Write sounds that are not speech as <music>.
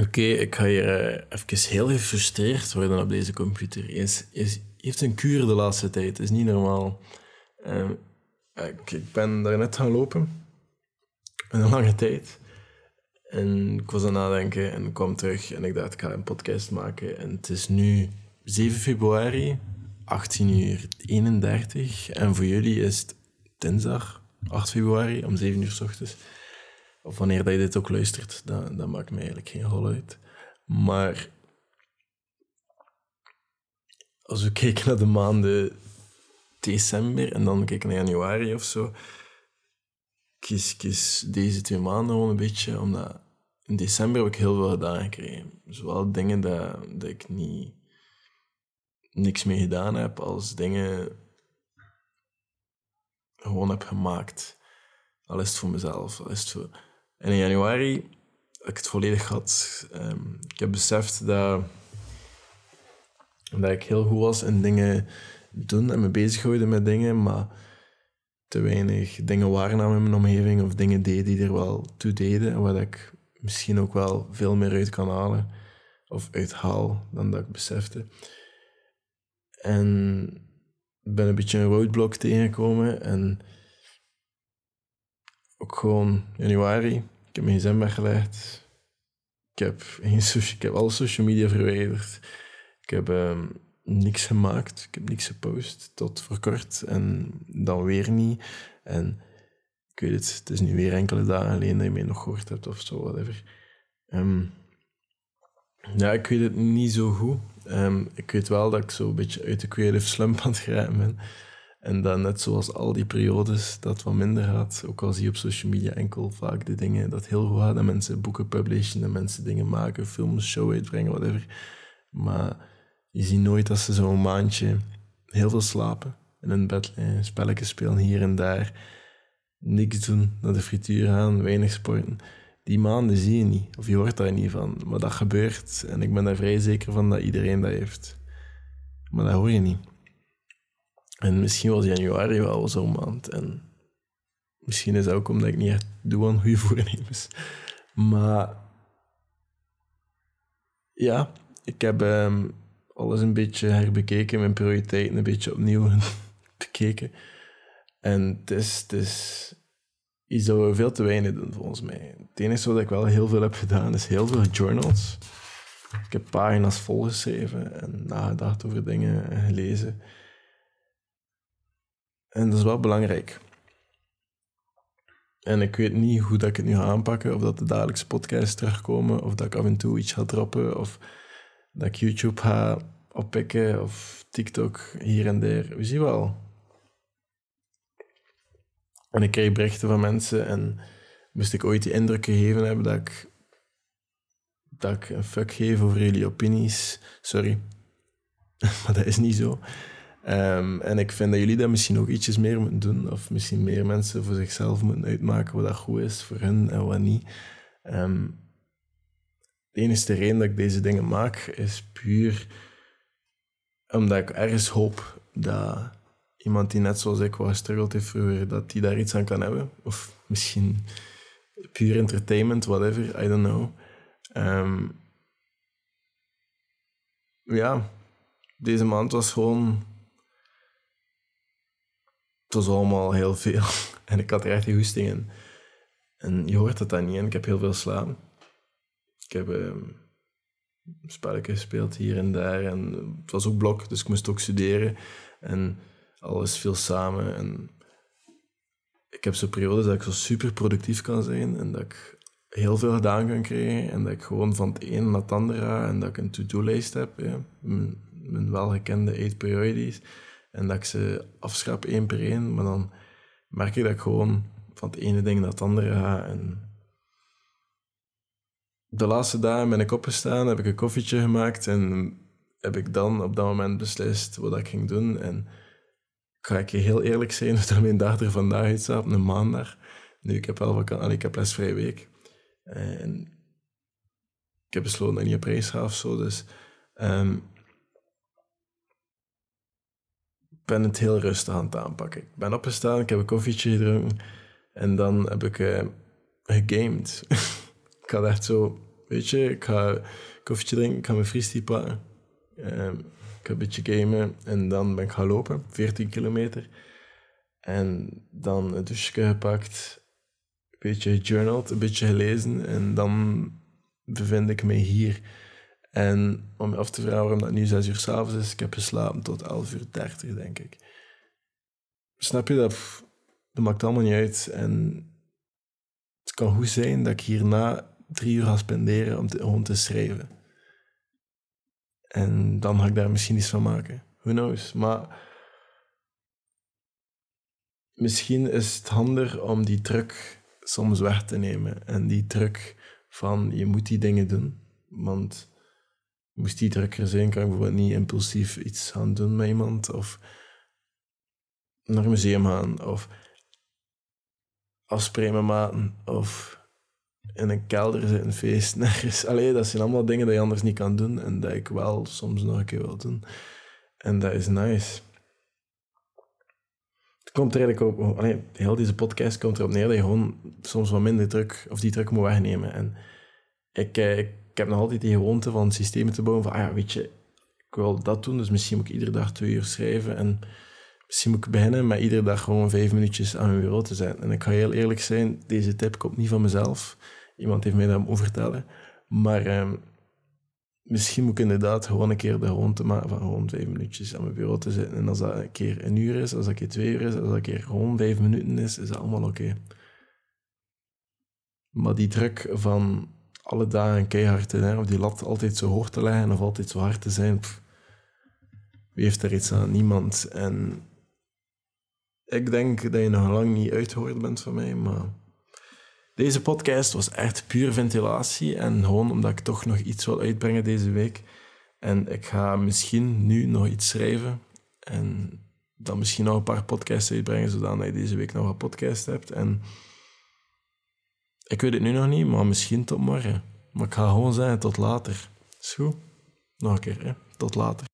Oké, ik ga hier uh, even heel gefrustreerd worden op deze computer. Hij, is, heeft een kuur de laatste tijd. Het is niet normaal. Uh, ik, ik, ben daar net gaan lopen. Een lange tijd. En ik was aan het nadenken en kwam terug. En ik dacht, ik ga een podcast maken. En het is nu 7 februari, 18 uur 31. En voor jullie is het dinsdag, 8 februari, om 7 uur s ochtends. Of wanneer dat je dit ook luistert, dat, dat maakt me eigenlijk geen hol uit. Maar als we <laughs> kijken naar de maanden december en dan kijken naar januari of zo, kies, kies deze twee maanden gewoon een beetje, omdat in december heb ik heel veel gedaan gekregen. Zowel dingen dat, dat ik niet niks mee gedaan heb, als dingen gewoon heb gemaakt. Al is het voor mezelf, al is het voor en in januari heb ik het volledig gehad. Um, ik heb beseft dat, dat ik heel goed was in dingen doen en me bezighouden met dingen, maar te weinig dingen waarnam in mijn omgeving of dingen deed die er wel toe deden en ik misschien ook wel veel meer uit kan halen of uithaal dan dat ik besefte. En ben een beetje een roadblock tegengekomen en ook gewoon januari. Ik heb mijn gsm weggelegd. Ik heb, ik heb alle social media verwijderd. Ik heb um, niks gemaakt. Ik heb niks gepost tot voor kort. En dan weer niet. En ik weet het, het is nu weer enkele dagen alleen dat je mij nog gehoord hebt of zo, whatever. Um, ja, ik weet het niet zo goed. Um, ik weet wel dat ik zo een beetje uit de creative slump aan het ben. En dan net zoals al die periodes dat wat minder gaat, ook al zie je op social media enkel vaak de dingen dat heel goed gaat, dat mensen boeken publishen, dat mensen dingen maken, films, show uitbrengen, whatever. Maar je ziet nooit dat ze zo'n maandje heel veel slapen, in een bed spelletjes spelen hier en daar, niks doen, naar de frituur gaan, weinig sporten. Die maanden zie je niet, of je hoort daar niet van. Maar dat gebeurt en ik ben daar vrij zeker van dat iedereen dat heeft. Maar dat hoor je niet. En misschien was januari wel zo'n maand. En misschien is dat ook omdat ik niet echt doe aan goede voornemens. Maar ja, ik heb um, alles een beetje herbekeken, mijn prioriteiten een beetje opnieuw <laughs> bekeken. En het is, het is iets dat we veel te weinig doen, volgens mij. Het enige wat ik wel heel veel heb gedaan, is heel veel journals. Ik heb pagina's volgeschreven en nagedacht over dingen en gelezen. En dat is wel belangrijk. En ik weet niet hoe dat ik het nu ga aanpakken. Of dat de dagelijkse podcasts terugkomen. Of dat ik af en toe iets ga droppen. Of dat ik YouTube ga oppikken. Of TikTok hier en daar. We zien wel. En ik krijg berichten van mensen. En moest ik ooit die indruk gegeven hebben dat ik, dat ik een fuck geef over jullie opinies. Sorry. <laughs> maar dat is niet zo. Um, en ik vind dat jullie dat misschien ook ietsjes meer moeten doen. Of misschien meer mensen voor zichzelf moeten uitmaken wat dat goed is voor hen en wat niet. Um, de enige reden dat ik deze dingen maak is puur omdat ik ergens hoop dat iemand die net zoals ik was gestruggeld heeft vroeger, dat die daar iets aan kan hebben. Of misschien puur entertainment, whatever, I don't know. Um, ja, deze maand was gewoon het was allemaal heel veel. <laughs> En ik had er echt die goesting in. En je hoort het dan niet. En ik heb heel veel slaan. Ik heb uh, spelletjes gespeeld hier en daar. En het was ook blok, dus ik moest ook studeren. En alles viel samen. En ik heb zo'n periodes dat ik zo super productief kan zijn. En dat ik heel veel gedaan kan krijgen. En dat ik gewoon van het een naar het andere ga. En dat ik een to-do-lijst heb. Ja. Mijn, mijn welgekende eight priorities. En dat ik ze afschrap één per één. Maar dan merk ik dat ik gewoon van het ene ding naar het andere ga. En de laatste dagen ben ik opgestaan, heb ik een koffietje gemaakt en heb ik dan op dat moment beslist wat ik ging doen. En ga ik je heel eerlijk zijn, <laughs> dat mijn dag er vandaag uitzag, op een maandag. Nu, ik heb wel vakantie, ik heb lesvrije week. En ik heb besloten dat ik niet op reis ga of zo. Dus um, ben het heel rustig aan het aanpakken. Ik ben opgestaan, ik heb een koffietje gedronken en dan heb ik uh, gegamed. <laughs> ik had echt zo weet je, ik ga koffietje drinken, ik ga mijn fristie pakken. Ehm, ik ga een beetje gamen en dan ben ik gaan lopen, 14 kilometer. En dan een douche gepakt, een beetje journaled, een beetje gelezen en dan bevind ik mij hier. En om je af te vragen waarom dat nu 6 uur s'avonds is, ik heb geslapen tot 11 uur 30, denk ik. Snap je dat? Dat maakt allemaal niet uit. En het kan goed zijn dat ik hierna drie uur ga spenderen om te, gewoon te schrijven. En dan ga ik daar misschien iets van maken. Who knows? Maar misschien is het handig om die druk soms weg te nemen. En die druk van je moet die dingen doen. Want moest die drukker zijn, kan ik bijvoorbeeld niet impulsief iets gaan doen met iemand. Of naar een museum gaan. Of afspreken met maten. Of in een kelder zitten feest <laughs> nergens. Allee, dat zijn allemaal dingen die je anders niet kan doen. En dat ik wel soms nog een keer wil doen. En dat is nice. Het komt er eigenlijk op... Allee, heel deze podcast komt erop neer dat je gewoon soms wat minder druk... Of die druk moet wegnemen. En ik, eh, ik, heb nog altijd die gewoonte van systemen te bouwen. Van, ah ja, weet je... Ik wil dat doen, dus misschien moet ik iedere dag twee uur schrijven. En misschien moet ik beginnen met iedere dag gewoon vijf minuutjes aan mijn bureau te zijn. En ik ga heel eerlijk zijn, deze tip komt niet van mezelf. Iemand heeft mij dat over vertellen. Maar ehm, misschien moet ik inderdaad gewoon een keer de gewoonte maken van gewoon vijf minuutjes aan mijn bureau te zitten. En als dat een keer een uur is, als dat een keer twee uur is, als dat een keer gewoon vijf minuten is, is dat allemaal oké. Maar die druk van alle dagen keihard te zijn, of die lat altijd zo hoog te leggen of altijd zo hard te zijn, wie heeft er iets aan? Niemand. En ik denk dat je nog lang niet uitgehoord bent van mij, maar deze podcast was echt puur ventilatie en gewoon omdat ik toch nog iets wil uitbrengen deze week. En ik ga misschien nu nog iets schrijven en dan misschien nog een paar podcasts uitbrengen, zodat je deze week nog een podcast hebt. En ik weet het nu nog niet, maar misschien tot morgen. Maar ik ga gewoon zeggen tot later. Is goed? Nog een keer, hè? Tot later.